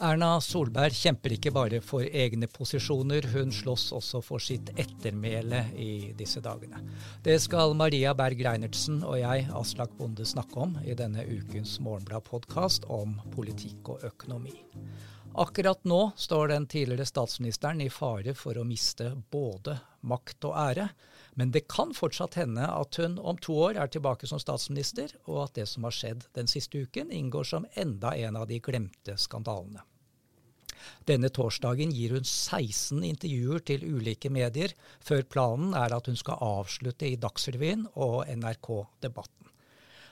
Erna Solberg kjemper ikke bare for egne posisjoner, hun slåss også for sitt ettermæle i disse dagene. Det skal Maria Berg Reinertsen og jeg, Aslak Bonde, snakke om i denne ukens Morgenblad-podkast om politikk og økonomi. Akkurat nå står den tidligere statsministeren i fare for å miste både makt og ære. Men det kan fortsatt hende at hun om to år er tilbake som statsminister, og at det som har skjedd den siste uken, inngår som enda en av de glemte skandalene. Denne torsdagen gir hun 16 intervjuer til ulike medier, før planen er at hun skal avslutte i Dagsrevyen og NRK Debatten.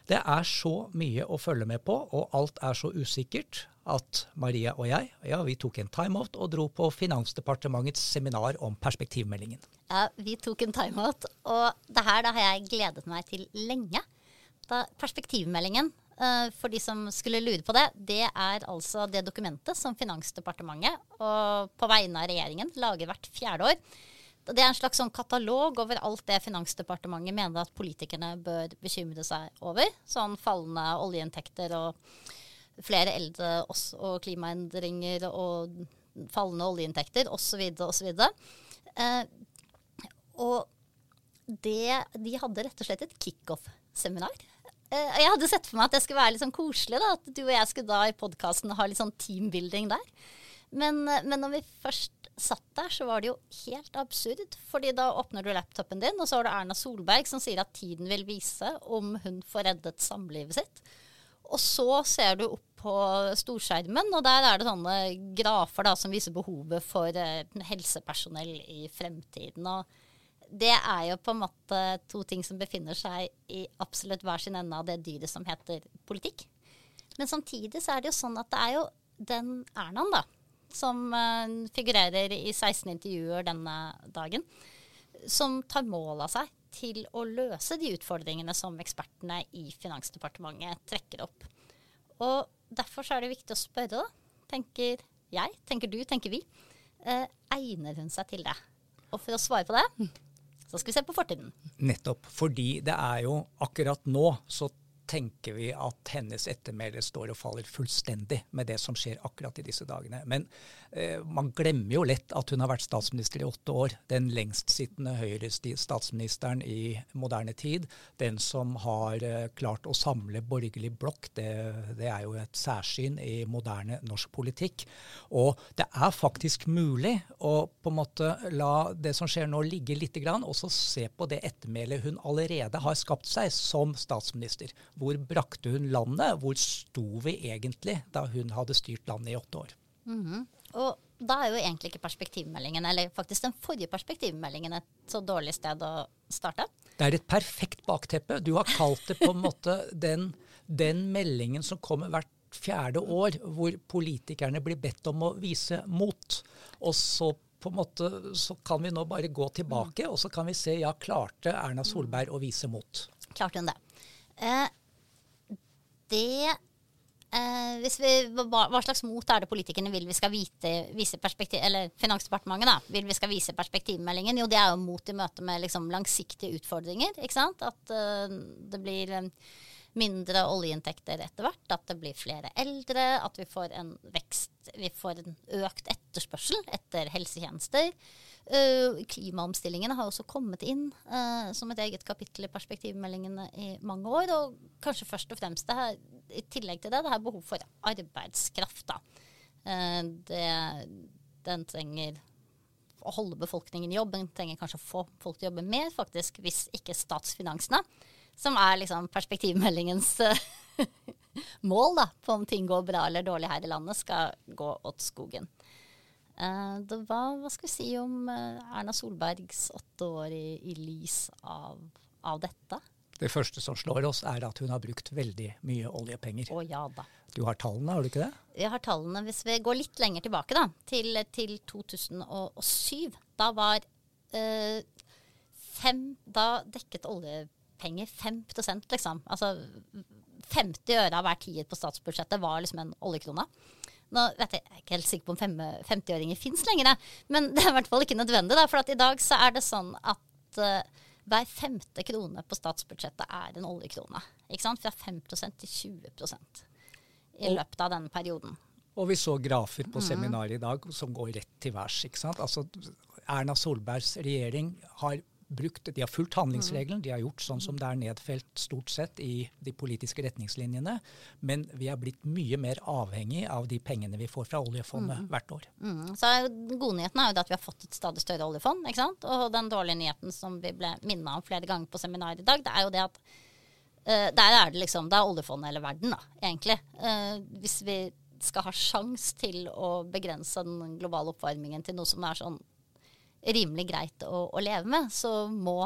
Det er så mye å følge med på, og alt er så usikkert at Maria og jeg ja, vi tok en timeout og dro på Finansdepartementets seminar om perspektivmeldingen. Ja, vi tok en timeout, og det her da har jeg gledet meg til lenge. Da perspektivmeldingen, for de som skulle lure på det, det er altså det dokumentet som Finansdepartementet på vegne av regjeringen lager hvert fjerde år det er en slags sånn katalog over alt det Finansdepartementet mener at politikerne bør bekymre seg over. Sånn fallende oljeinntekter og flere eldre og klimaendringer og fallende oljeinntekter osv. osv. Eh, og det, de hadde rett og slett et kickoff-seminar. Eh, jeg hadde sett for meg at det skulle være litt sånn koselig, da, at du og jeg skulle da i podkasten ha litt sånn teambuilding der. Men, eh, men når vi først satt der, så var det jo helt absurd. fordi da åpner du laptopen din, og så har du Erna Solberg som sier at tiden vil vise om hun får reddet samlivet sitt. Og så ser du opp på storskjermen, og der er det sånne grafer da, som viser behovet for eh, helsepersonell i fremtiden. Og det er jo på en måte to ting som befinner seg i absolutt hver sin ende av det dyret som heter politikk. Men samtidig så er det jo sånn at det er jo den Ernaen, da som uh, figurerer i 16 intervjuer denne dagen, som tar mål av seg til å løse de utfordringene som ekspertene i Finansdepartementet trekker opp. Og derfor er det viktig å spørre, da, tenker jeg, tenker du, tenker vi, uh, egner hun seg til det? Og for å svare på det, så skal vi se på fortiden. Nettopp. Fordi det er jo akkurat nå så tenker vi at hennes ettermæle står og faller fullstendig med det som skjer akkurat i disse dagene. Men eh, man glemmer jo lett at hun har vært statsminister i åtte år. Den lengstsittende Høyre-statsministeren i moderne tid. Den som har eh, klart å samle borgerlig blokk. Det, det, er jo et særsyn i moderne norsk politikk. Og det er faktisk mulig å på en måte la det som skjer nå ligge lite grann, og så se på det ettermælet hun allerede har skapt seg som statsminister hvor brakte hun landet? Hvor sto vi egentlig da hun hadde styrt landet i åtte år? Mm -hmm. Og da er jo egentlig ikke perspektivmeldingen, eller faktisk den forrige perspektivmeldingen, et så dårlig sted å starte? Det er et perfekt bakteppe. Du har kalt det på en måte den, den meldingen som kommer hvert fjerde år, hvor politikerne blir bedt om å vise mot. Og så på en måte så kan vi nå bare gå tilbake, og så kan vi se ja, klarte Erna Solberg å vise mot. Klarte hun det. Eh, det eh, vi, hva, hva, slags mot er det politikerne vil vi skal vite, vise perspektiv, eller Finansdepartementet da, vil vi skal vise perspektivmeldingen? Jo, det er jo mot i møte med liksom, langsiktige utfordringer. ikke sant? At eh, det blir um, mindre oljeinntekter etter hvert, at det blir flere eldre, at vi får en vekst, vi får en økt etterspørsel etter helsetjenester. Uh, klimaomstillingene har også kommet inn uh, som et eget kapittel i perspektivmeldingene i mange år. Og kanskje først og fremst det her, i tillegg til det, det er behov for arbeidskraft. Uh, det, den trenger å holde befolkningen i jobb. Den trenger kanskje å få folk til å jobbe mer, faktisk, hvis ikke statsfinansene, som er liksom perspektivmeldingens mål da, på om ting går bra eller dårlig her i landet, skal gå åt skogen. Uh, det var, hva skal vi si om uh, Erna Solbergs åtte år i, i lys av, av, dette? Det første som slår oss, er at hun har brukt veldig mye oljepenger. Å ja da. Du har tallene, har du ikke det? Jeg har tallene. Hvis vi går litt lenger tilbake, da, til, til 2007. Da var uh, fem Da dekket oljepenger 5% liksom. Altså 50 øre av hver tier på statsbudsjettet var liksom en oljekrone. Nå vet jeg, jeg er ikke helt sikker på om 50-åringer fins lenger, men det er i hvert fall ikke nødvendig. Da, for i dag så er det sånn at uh, hver femte krone på statsbudsjettet er en oljekrone. Ikke sant? Fra 5 til 20 i løpet av denne perioden. Og vi så grafer på seminaret i dag som går rett til værs. ikke sant? Altså, Erna Solbergs regjering har brukt, de har fulgt handlingsregelen, de har gjort sånn som det er nedfelt stort sett i de politiske retningslinjene. Men vi er blitt mye mer avhengig av de pengene vi får fra oljefondet mm. hvert år. Mm. Så Godnyheten er jo at vi har fått et stadig større oljefond. ikke sant? Og den dårlige nyheten som vi ble minnet om flere ganger på seminaret i dag, det er jo det at uh, der er det liksom, det er oljefondet eller verden, da, egentlig. Uh, hvis vi skal ha sjans til å begrense den globale oppvarmingen til noe som er sånn rimelig greit å, å leve med, så må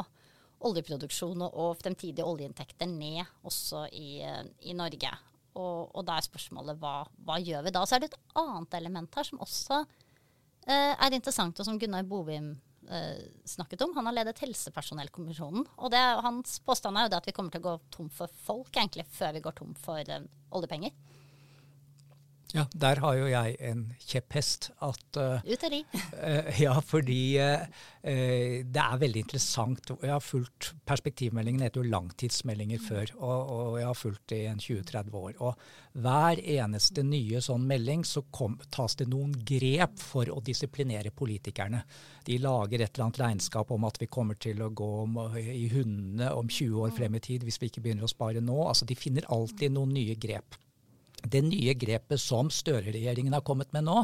oljeproduksjon og fremtidige oljeinntekter ned også i, i Norge. Og, og, da er spørsmålet hva, hva, gjør vi da? Så er det et annet element her som også eh, er interessant, og som Gunnar Bovim eh, snakket om. Han har ledet Helsepersonellkommisjonen. Og det, hans påstand er jo det at vi kommer til å gå tom for folk egentlig før vi går tom for eh, oljepenger. Ja, der har jo jeg en kjepphest. At, uh, Ut av de. uh, ja, fordi uh, det er veldig interessant. Jeg har fulgt Perspektivmeldingen heter jo langtidsmeldinger mm. før, og, og, jeg har fulgt det i en 20-30 år. Og hver eneste nye sånn melding så kom, tas det noen grep for å disiplinere politikerne. De lager et eller annet regnskap om at vi kommer til å gå om, i hundene om 20 år mm. frem i tid hvis vi ikke begynner å spare nå. Altså, de finner alltid noen nye grep. Det nye grepet som Støre-regjeringen har kommet med nå,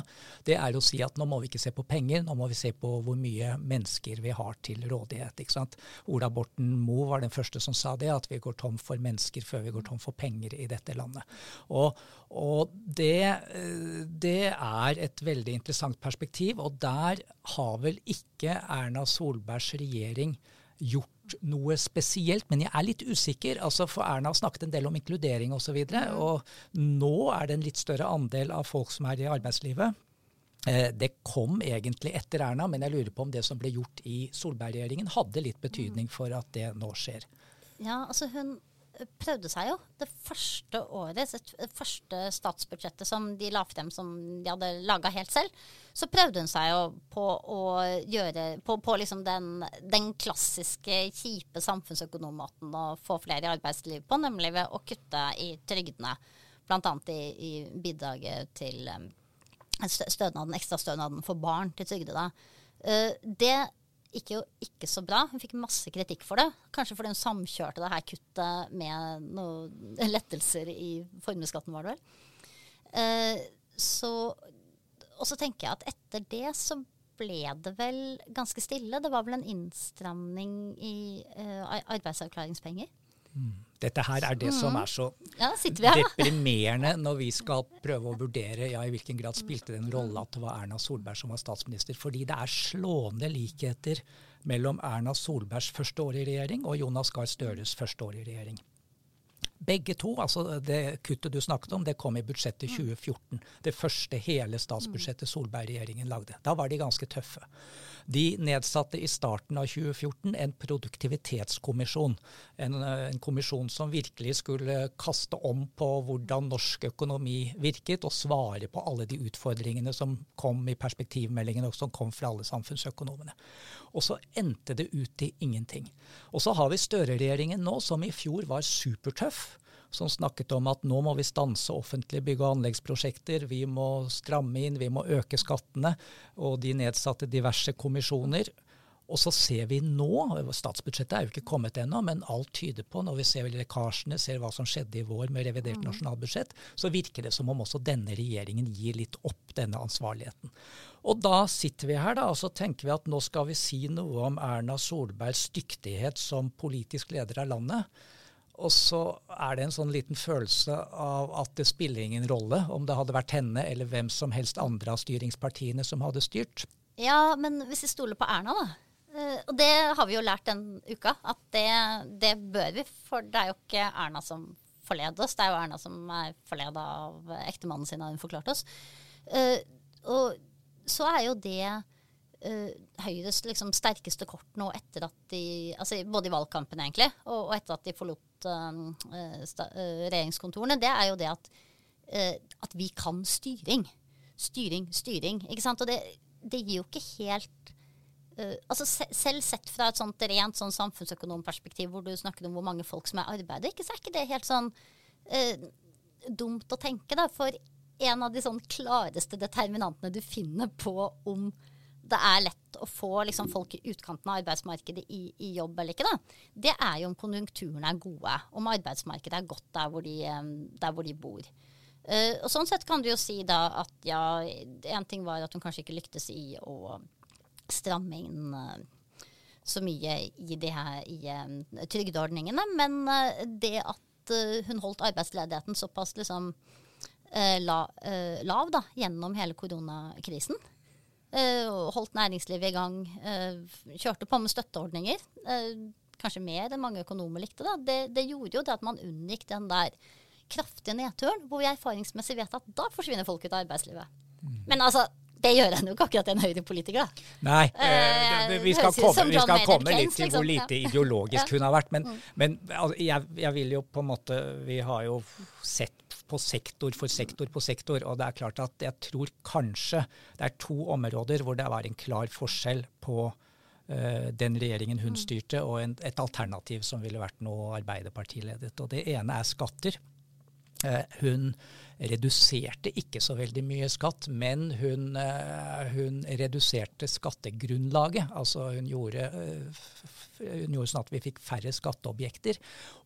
det er å si at nå må vi ikke se på penger, nå må vi se på hvor mye mennesker vi har til rådighet. ikke sant? Ola Borten Moe var den første som sa det, at vi går tom for mennesker før vi går tom for penger i dette landet. Og, og det, det er et veldig interessant perspektiv, og der har vel ikke Erna Solbergs regjering gjort noe spesielt, men jeg er litt usikker. Altså for Erna har snakket en del om inkludering osv. Og, så og nå er det en litt større andel av folk som er i arbeidslivet. Eh, det kom egentlig etter Erna, men jeg lurer på om det som ble gjort i Solberg-regjeringen hadde litt betydning for at det nå skjer. Ja, altså hun prøvde seg jo det første året, det første statsbudsjettet som de la frem som de hadde laga helt selv, så prøvde hun seg jo på å gjøre På, på liksom den, den, klassiske kjipe samfunnsøkonommåten å få flere i arbeidsliv på, nemlig ved å kutte i trygdene. Bl.a. i, i bidraget til um, stønaden, ekstrastønaden for barn til trygdede. Uh, det gikk jo ikke så bra. Hun fikk masse kritikk for det. Kanskje fordi hun samkjørte det her kuttet med noen lettelser i formuesskatten, var det vel. Eh, så, og så tenker jeg at etter det så ble det vel ganske stille. Det var vel en innstramning i eh, arbeidsavklaringspenger. Dette her er det som mm. er så ja, deprimerende når vi skal prøve å vurdere ja, i hvilken grad spilte det en rolle at det var Erna Solberg som var statsminister. Fordi det er slående likheter mellom Erna Solbergs første år i regjering og Jonas Gahr Støres første år i regjering. Begge to, altså det kuttet du snakket om, det kom i budsjettet 2014. Det første hele statsbudsjettet Solberg-regjeringen lagde. Da var de ganske tøffe. De nedsatte i starten av 2014 en produktivitetskommisjon. En, en, kommisjon som virkelig skulle kaste om på hvordan norsk økonomi virket, og svare på alle de utfordringene som kom i perspektivmeldingen, og som kom fra alle samfunnsøkonomene. Og så endte det ut i ingenting. Og så har vi Støre-regjeringen nå, som i fjor var supertøff som snakket om at nå må vi stanse offentlige bygge- og anleggsprosjekter, vi må stramme inn, vi må øke skattene, og de nedsatte diverse kommisjoner. Og så ser vi nå, statsbudsjettet er jo ikke kommet ennå, men alt tyder på, når vi ser lekkasjene, ser hva som skjedde i vår med revidert mm. nasjonalbudsjett, så virker det som om også denne regjeringen gir litt opp denne ansvarligheten. Og da sitter vi her da, og så tenker vi at nå skal vi si noe om Erna Solbergs dyktighet som politisk leder av landet. Og så er det en sånn liten følelse av at det spiller ingen rolle om det hadde vært henne eller hvem som helst andre av styringspartiene som hadde styrt. Ja, men hvis vi stoler på Erna, da. Eh, og det har vi jo lært den uka, at det, det bør vi. For det er jo ikke Erna som forleder oss, det er jo Erna som er forleda av ektemannen sin, har hun forklart oss. Uh, og så er jo det uh, Høyres liksom, sterkeste kort nå etter at de altså Både i valgkampen, egentlig, og, og etter at de forlot uh, regjeringskontorene, det er jo det at, uh, at, vi kan styring. Styring, styring. Ikke sant? Og det, det gir jo ikke helt uh, altså Selv sett fra et sånt rent sånn samfunnsøkonomperspektiv, hvor du snakker om hvor mange folk som er i arbeid, ikke, så er ikke det helt sånn dumt å tenke. Da, for en av de sånn klareste determinantene du finner på om det er lett å få liksom, folk i utkanten av arbeidsmarkedet i, i, jobb eller ikke, da, det er jo om konjunkturene er gode. Om arbeidsmarkedet er godt der hvor de, der hvor de bor. Uh, og Sånn sett kan du jo si da at ja, en ting var at hun kanskje ikke lyktes i å stramme inn uh, så mye i, de her, i uh, trygdeordningene, men det at hun holdt arbeidsledigheten såpass liksom, la, lav da, gjennom hele koronakrisen, holdt næringslivet i gang. Uh, kjørte på med støtteordninger. Uh, kanskje mer enn mange økonomer likte. Da. Det, det gjorde jo det at man unngikk den der kraftige nedturen, hvor vi erfaringsmessig vet at da forsvinner folk ut av arbeidslivet. Mm. Men altså, det gjør en jo ikke akkurat en Høyre-politiker, da. Nei, eh, vi skal komme, vi skal komme litt til hvor liksom. lite ideologisk hun har vært. Men, mm. men altså, jeg, jeg, vil jo på en måte Vi har jo sett på sektor for sektor på sektor. Og det er klart at jeg tror kanskje det er to områder hvor det var en klar forskjell på uh, den regjeringen hun mm. styrte, og en, et alternativ som ville vært noe Arbeiderpartiledet. Og det ene er skatter. Uh, hun reduserte ikke så veldig mye skatt, men hun, eh, hun reduserte skattegrunnlaget. Altså hun gjorde, eh, hun gjorde, sånn at vi fikk færre skatteobjekter,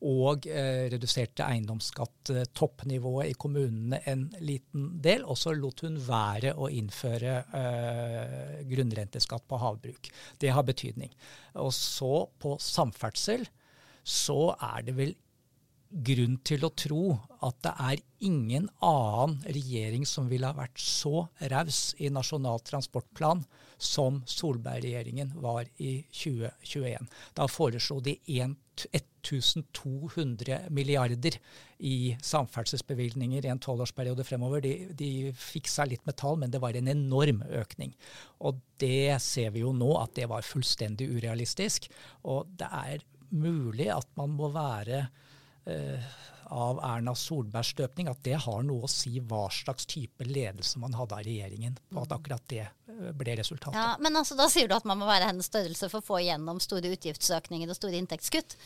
og eh, reduserte eiendomsskatt-toppnivået i kommunene en liten del. Og så lot hun være å innføre grunnrenteskatt på havbruk. Det har betydning. Og så på samferdsel så er det vel grunn til å tro at det er ingen annen regjering som ville ha vært så raus i Nasjonal transportplan som Solberg-regjeringen var i 2021. Da foreslo de 1200 milliarder i samferdselsbevilgninger i en tolvårsperiode fremover. De, de fiksa litt med tall, men det var en enorm økning. Og det ser vi jo nå at det var fullstendig urealistisk. Og det er mulig at man må være av Erna Solbergs støpning, at det har noe å si hva slags type ledelse man hadde av regjeringen. Og at akkurat det eh, ble resultatet. Ja, Men altså, da sier du at man må være hennes størrelse for å få igjennom store utgiftsøkninger og store inntektskutt.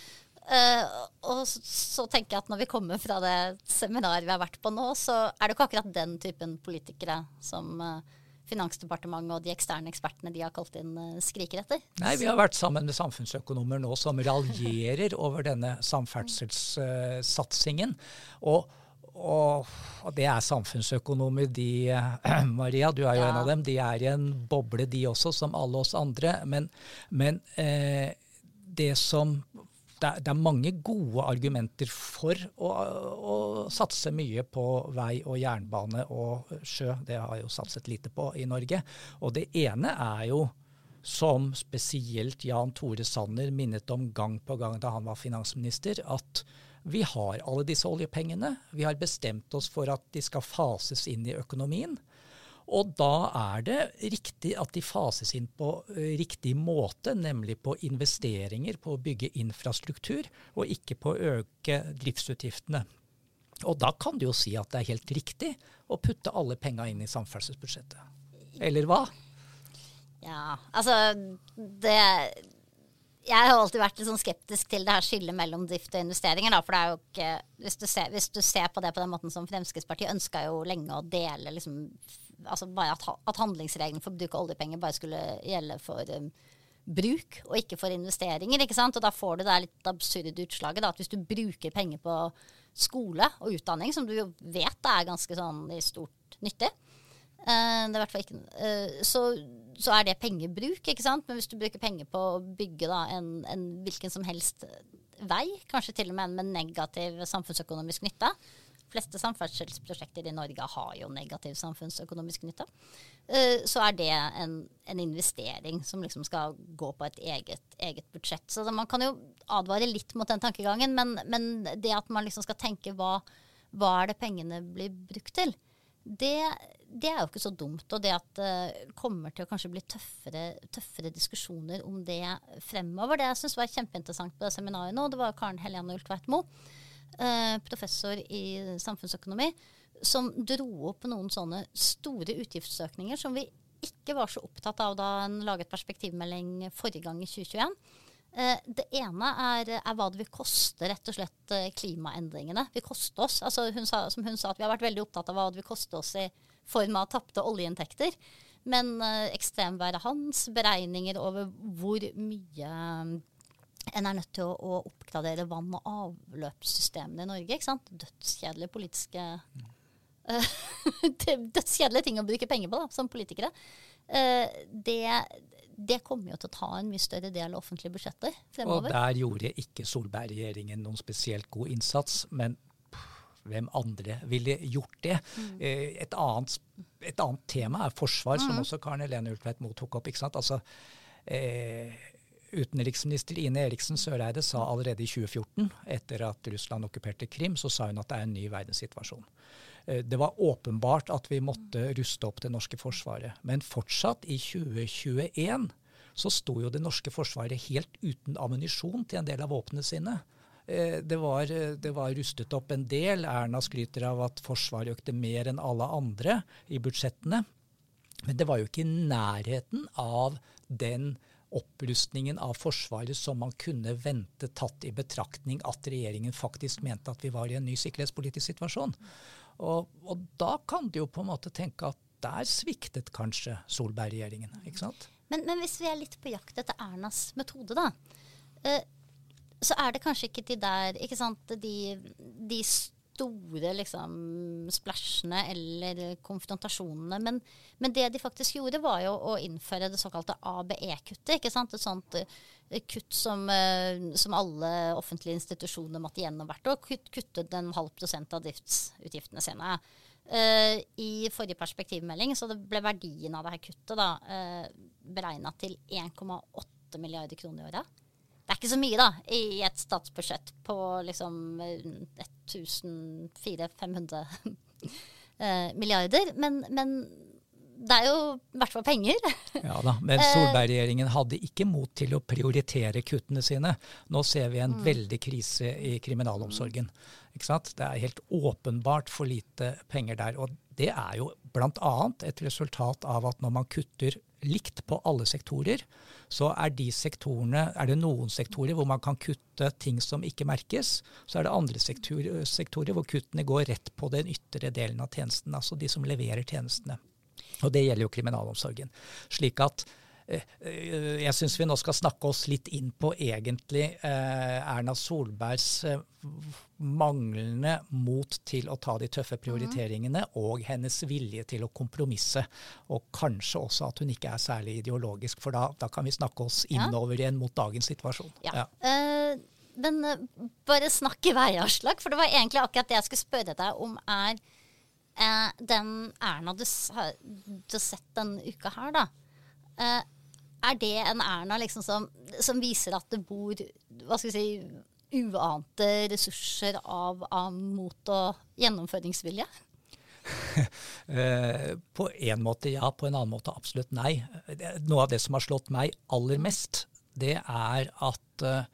Uh, og så, så, tenker jeg at når vi kommer fra det seminaret vi har vært på nå, så er det ikke akkurat den typen politikere som uh, Finansdepartementet og de eksterne ekspertene de har kalt inn, uh, skriker etter. Nei, vi har vært sammen med samfunnsøkonomer nå som raljerer over denne samferdselssatsingen. og og, og, det er samfunnsøkonomer, de Maria, du er jo ja. en av dem. De er i en boble, de også, som alle oss andre. Men, men eh, det som det det er, mange gode argumenter for å, å, satse mye på vei og jernbane og sjø. Det har jo satset lite på i Norge. Og det ene er jo, som spesielt Jan Tore Sanner minnet om gang på gang da han var finansminister, at vi har alle disse oljepengene. Vi har bestemt oss for at de skal fases inn i økonomien. Og da er det riktig at de fases inn på eh, riktig måte, nemlig på investeringer, på å bygge infrastruktur, og ikke på å øke driftsutgiftene. Og da kan du jo si at det er helt riktig å putte alle penga inn i samferdselsbudsjettet. Eller hva? Ja, altså det jeg har alltid vært litt sånn skeptisk til det her skillet mellom drift og investeringer. Da, for det er jo ikke, hvis du, ser, hvis du, ser, på det på den måten som Fremskrittspartiet ønska jo lenge å dele liksom, altså bare at, at handlingsregelen for å bruke oljepenger bare skulle gjelde for um, bruk og ikke for investeringer. ikke sant? Og da får du det litt absurde utslaget da, at hvis du bruker penger på skole og utdanning, som du jo vet er ganske sånn i stort nyttig, uh, det er hvert ikke, uh, så, så, er det pengebruk, ikke sant? Men hvis du bruker penger på å bygge da, en, en hvilken som helst vei, kanskje til og med en med negativ samfunnsøkonomisk nytte, fleste samferdselsprosjekter i Norge har jo negativ samfunnsøkonomisk nytte. Uh, så er det en, en, investering som liksom skal gå på et eget, eget budsjett. Så man kan jo advare litt mot den tankegangen, men, men det at man liksom skal tenke hva, hva er det pengene blir brukt til, det, det, er jo ikke så dumt. Og det at det kommer til å kanskje bli tøffere, tøffere diskusjoner om det fremover, det jeg syns var kjempeinteressant på det seminaret nå, det var Karen Helene Ultveit Moe Eh, professor i samfunnsøkonomi, som dro opp noen sånne store utgiftsøkninger som vi ikke var så opptatt av da en laget perspektivmelding forrige gang i 2021. Eh, det ene er, er, hva det vil koste rett og slett eh, klimaendringene. Vi koste oss. Altså hun sa, som hun sa, at vi har vært veldig opptatt av hva det vil koste oss i form av tapte oljeinntekter. Men ekstremværet hans, beregninger over hvor mye en er nødt til å, å oppgradere vann- og avløpssystemene i Norge. ikke sant? Dødskjedelige politiske uh, Dødskjedelige ting å bruke penger på da, som politikere. Uh, det, det kommer jo til å ta en mye større del av offentlige budsjetter fremover. Og der gjorde ikke Solberg-regjeringen noen spesielt god innsats. Men hvem andre ville gjort det? Mm. Eh, et, annet, et, annet, tema er forsvar, mm. som også Karen Helene Ultveit Moe tok opp. Altså, eh, Utenriksminister Ine Eriksen Søreide sa allerede i 2014, etter at Russland okkuperte Krim, så sa hun at det er en ny verdenssituasjon. Eh, det var åpenbart at vi måtte ruste opp det norske forsvaret. Men fortsatt, i 2021, så sto jo det norske forsvaret helt uten ammunisjon til en del av våpnene sine. Eh, det var, det var, rustet opp en del. Erna skryter av at Forsvaret økte mer enn alle andre i budsjettene. Men det var jo ikke i nærheten av den opprustningen av Forsvaret som man kunne vente, tatt i betraktning at regjeringen faktisk mente at vi var i en ny sikkerhetspolitisk situasjon. Og, og da kan du jo på en måte tenke at der sviktet kanskje Solberg-regjeringen. ikke sant? Men, men, hvis vi er litt på jakt etter Ernas metode, da. Eh, så er det kanskje ikke de der ikke sant, de, de store liksom, splæsjene eller konfrontasjonene. Men, men, det de faktisk gjorde, var jo å innføre det såkalte ABE-kuttet. ikke sant? Et sånt uh, kutt som, uh, som, alle offentlige institusjoner måtte gjennom hvert år. Kutt, kuttet en halv prosent av driftsutgiftene sine. Uh, I forrige perspektivmelding så det ble verdien av dette kuttet da, uh, beregna til 1,8 milliarder kroner i året. Det er ikke så mye, da, i et statsbudsjett på liksom 1400-500 eh, milliarder. Men, men, det er jo i hvert fall penger. ja da, Men eh, Solberg-regjeringen hadde ikke mot til å prioritere kuttene sine. Nå ser vi en mm. veldig krise i kriminalomsorgen. Ikke sant? Det er helt åpenbart for lite penger der. Og det er jo bl.a. et resultat av at når man kutter likt på alle sektorer, så er, de sektorene, er det noen sektorer hvor man kan kutte ting som ikke merkes. Så er det andre sektorer, sektorer hvor kuttene går rett på den ytre delen av tjenesten, altså de som leverer tjenestene. Og det gjelder jo kriminalomsorgen. Slik at Eh, eh, jeg syns vi nå skal snakke oss litt inn på egentlig eh, Erna Solbergs manglende mot til å ta de tøffe prioriteringene mm. og hennes vilje til å kompromisse. Og kanskje også at hun ikke er særlig ideologisk, for da, da kan vi snakke oss innover igjen mot dagens situasjon. Ja. ja. Uh, men uh, bare snakk i vei, Aslak, for det var egentlig akkurat det jeg skulle spørre deg om. er uh, den Erna du, har sett denne uka her, da er det en Erna liksom som, som, viser at det bor hva skal vi si, uante ressurser av, av mot og gjennomføringsvilje? Eh, på en måte ja, på en annen måte absolutt nei. Noe av det som har slått meg aller mest, det er at uh,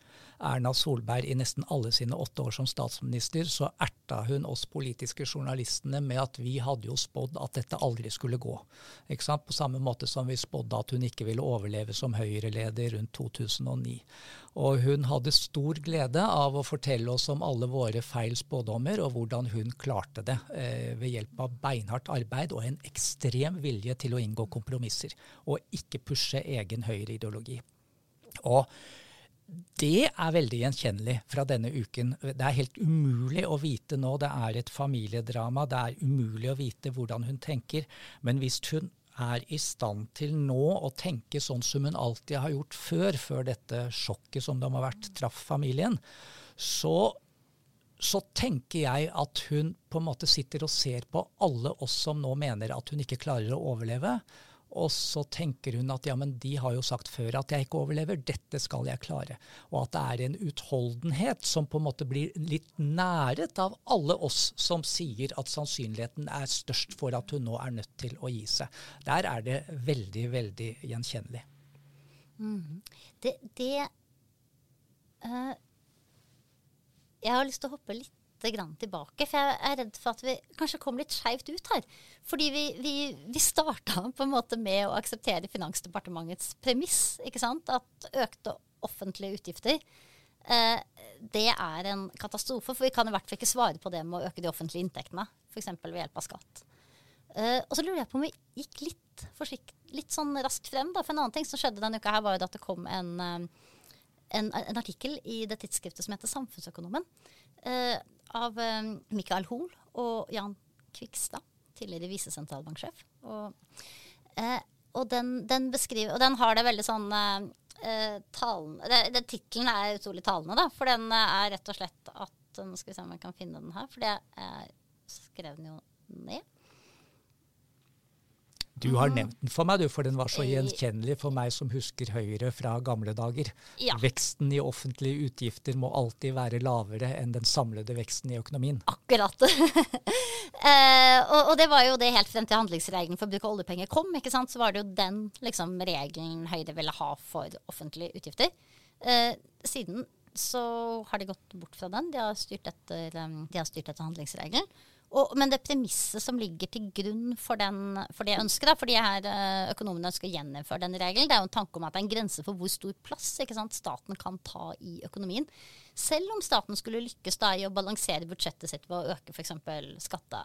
Erna Solberg i nesten alle sine åtte år som statsminister, så erta hun oss politiske journalistene med at vi hadde jo spådd at dette aldri skulle gå. Ikke sant? På samme måte som vi spådde at hun ikke ville overleve som Høyre-leder rundt 2009. Og hun hadde stor glede av å fortelle oss om alle våre feil spådommer, og hvordan hun klarte det eh, ved hjelp av beinhardt arbeid og en ekstrem vilje til å inngå kompromisser, og ikke pushe egen høyreideologi. Og det er veldig gjenkjennelig fra denne uken. Det er helt umulig å vite nå. Det er et familiedrama. Det er umulig å vite hvordan hun tenker. Men hvis hun er i stand til nå å tenke sånn som hun alltid har gjort før, før dette sjokket som det har vært, traff familien, så, så tenker jeg at hun på en måte sitter og ser på alle oss som nå mener at hun ikke klarer å overleve og så tenker hun at ja, men de har jo sagt før at jeg ikke overlever, dette skal jeg klare. Og at det er en utholdenhet som på en måte blir litt næret av alle oss som sier at sannsynligheten er størst for at hun nå er nødt til å gi seg. Der er det veldig, veldig gjenkjennelig. Mm. Det, det uh, Jeg har lyst til å hoppe litt grann tilbake. For jeg er redd for at vi kanskje kom litt skeivt ut her. Fordi vi, vi, vi starta på en måte med å akseptere Finansdepartementets premiss. ikke sant? At økte offentlige utgifter, eh, det er en katastrofe. For vi kan i hvert fall ikke svare på det med å øke de offentlige inntektene, f.eks. ved hjelp av skatt. Eh, og så lurer jeg på om vi gikk litt, litt sånn raskt frem. Da. For en annen ting som skjedde denne uka, her var jo at det kom en, eh, en, en artikkel i det tidsskriftet som heter Samfunnsøkonomen, eh, av eh, Mikael Hoel og Jan Kvikstad, tidligere visesentralbanksjef. Og, eh, og den, den, beskriver, og den har det veldig sånn eh, talende det, det Tittelen er utrolig talende, da. For den er rett og slett at Nå skal vi se om jeg kan finne den her, for det skrev den jo ned. Du har nevnt den for meg, du, for den var så gjenkjennelig for meg som husker Høyre fra gamle dager. Ja. Veksten i offentlige utgifter må alltid være lavere enn den samlede veksten i økonomien. Akkurat. eh, og, og, det var jo det helt frem til handlingsregelen for bruk av oljepenger kom. ikke sant? Så var det jo den liksom, regelen Høyre ville ha for offentlige utgifter. Eh, siden så har de gått bort fra den. De har styrt etter, um, har styrt etter handlingsregelen. Og, men det premisset som ligger til grunn for, den, for det ønsket, da, for de her eh, økonomene ønsker å gjeninnføre den regelen, det er jo en tanke om at det er en grense for hvor stor plass staten kan ta i økonomien. Selv om staten skulle lykkes da i å balansere budsjettet sitt ved å øke f.eks. Skatte,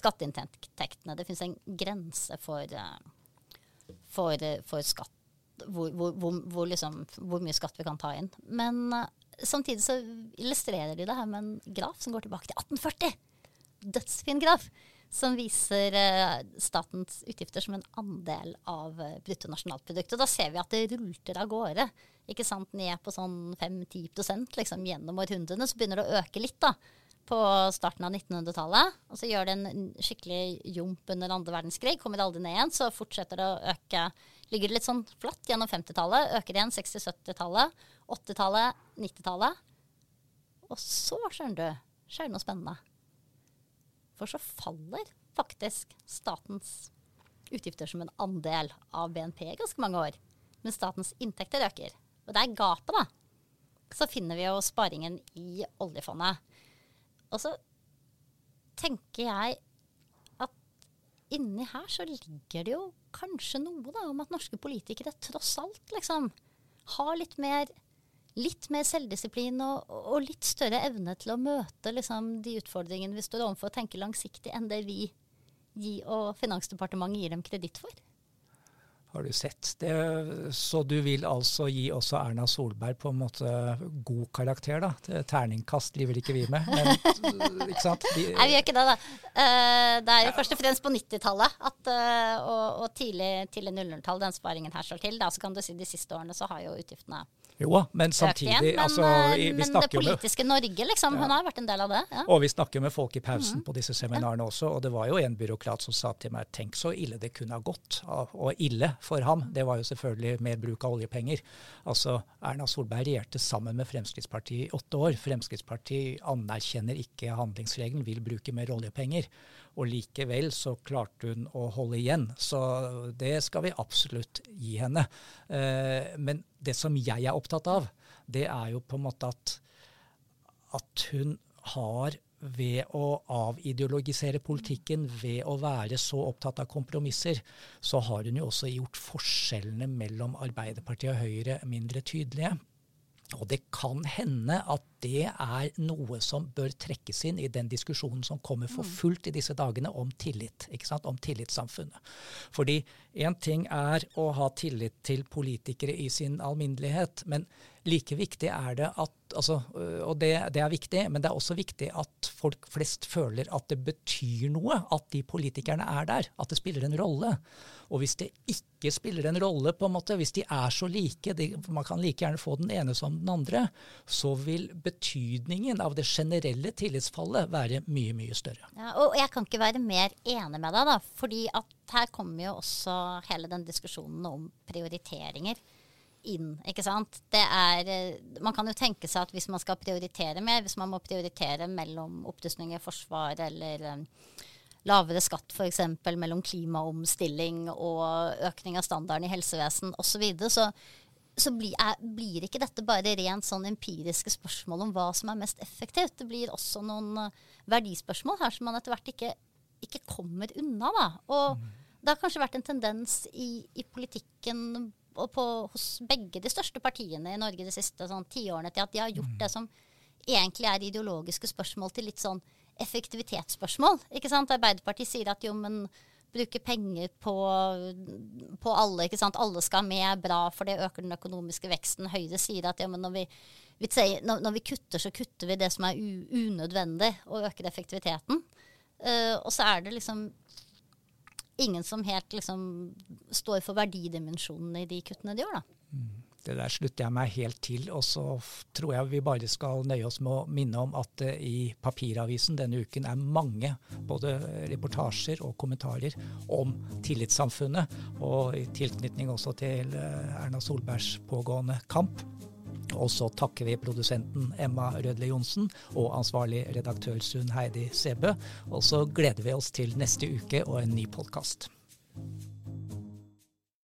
skatteinntektene. Det finnes en grense for, eh, for, eh, for skatt. Hvor, hvor, hvor, liksom, hvor, mye skatt vi kan ta inn. Men samtidig så illustrerer de det her med en graf som går tilbake til 1840 dødsfin graf som viser uh, statens utgifter som en andel av uh, bruttonasjonalproduktet. Da ser vi at det rulter av gårde. ikke sant, Ned på sånn 5-10% liksom, gjennom århundrene. Så begynner det å øke litt da, på starten av 1900-tallet. Og så gjør det en skikkelig jump under andre verdenskrig. Kommer aldri ned igjen. Så fortsetter det å øke. Ligger det litt sånn flatt gjennom 50-tallet. Øker igjen 60-70-tallet. 80-tallet, 90-tallet. Og så, skjønner du, skjer det noe spennende. For så faller faktisk statens utgifter som en andel av BNP i ganske mange år. Men statens inntekter øker. Og det er gapet, da. Så finner vi jo sparingen i oljefondet. Og så tenker jeg at inni her så ligger det jo kanskje noe da, om at norske politikere tross alt liksom har litt mer litt mer selvdisiplin og, og, litt større evne til å møte liksom, de utfordringene vi står overfor, og tenke langsiktig enn det vi gi, og Finansdepartementet gir dem kreditt for. Har du sett det? Så du vil altså gi også Erna Solberg på en måte god karakter, da? Terningkast driver ikke vi med, men ikke sant? De, Nei, vi gjør ikke det, da. Uh, det er jo ja. først og fremst på 90-tallet uh, og, og, tidlig, tidlig 00-tall den sparingen her slår til. Da. Så kan du si de siste årene så har jo utgiftene jo, men samtidig igjen, men, altså, vi men det politiske med, Norge, liksom. Hun har vært en del av det. Ja. Og vi snakker med folk i pausen mm. på disse seminarene også, og det var jo en byråkrat som sa til meg tenk så ille det kunne ha gått. Og ille for ham, det var jo selvfølgelig mer bruk av oljepenger. Altså, Erna Solberg regjerte sammen med Fremskrittspartiet i åtte år. Fremskrittspartiet anerkjenner ikke handlingsregelen, vil bruke mer oljepenger. Og likevel så klarte hun å holde igjen. Så det skal vi absolutt gi henne. Eh, men det som jeg er opptatt av, det er jo på en måte at, at hun har ved å avideologisere politikken, ved å være så opptatt av kompromisser, så har hun jo også gjort forskjellene mellom Arbeiderpartiet og Høyre mindre tydelige. Og det kan hende at det er noe som bør trekkes inn i den diskusjonen som kommer for mm. fullt i disse dagene om tillit. ikke sant? Om tillitssamfunnet. Fordi én ting er å ha tillit til politikere i sin alminnelighet, men like viktig er det at altså, Og det, det, er viktig, men det er også viktig at folk flest føler at det betyr noe at de politikerne er der. At det spiller en rolle. Og hvis det ikke spiller en rolle, på en måte, hvis de er så like, de, man kan like gjerne få den ene som den andre, så vil betydningen av det generelle tillitsfallet være mye, mye større. Ja, og jeg kan ikke være mer enig med deg, da. fordi at her kommer jo også hele den diskusjonen om prioriteringer inn. ikke sant? Det er, eh, man kan jo tenke seg at hvis man skal prioritere mer, hvis man må prioritere mellom opprustning i forsvar eller um, lavere skatt f.eks. mellom klimaomstilling og økning av standarden i helsevesen osv., så, videre, så så blir, er, blir, ikke dette bare rent sånn empiriske spørsmål om hva som er mest effektivt. Det blir også noen uh, verdispørsmål her som man etter hvert ikke, ikke kommer unna. Da. Og mm. det har kanskje vært en tendens i, i politikken på, hos begge de største partiene i Norge de siste sånn, tiårene til at de har gjort det som egentlig er ideologiske spørsmål til litt sånn effektivitetsspørsmål. ikke sant? Arbeiderpartiet sier at jo, men bruke penger på, på alle. ikke sant? Alle skal med, bra, for det øker den økonomiske veksten. Høyre sier at ja, når vi, vi sier, når, når vi kutter, så kutter vi det som er unødvendig, og øker effektiviteten. Uh, og så er det liksom ingen som helt liksom står for verdidimensjonen i de kuttene de gjør, da. Mm. Det der slutter jeg meg helt til. Og så tror jeg vi bare skal nøye oss med å minne om at det i papiravisen denne uken er mange både reportasjer og kommentarer om tillitssamfunnet, og i tilknytning også til eh, Erna Solbergs pågående kamp. Og så takker vi produsenten Emma Rødle Johnsen og ansvarlig redaktør Sunn Heidi Sebø. Og så gleder vi oss til neste uke og en ny podkast.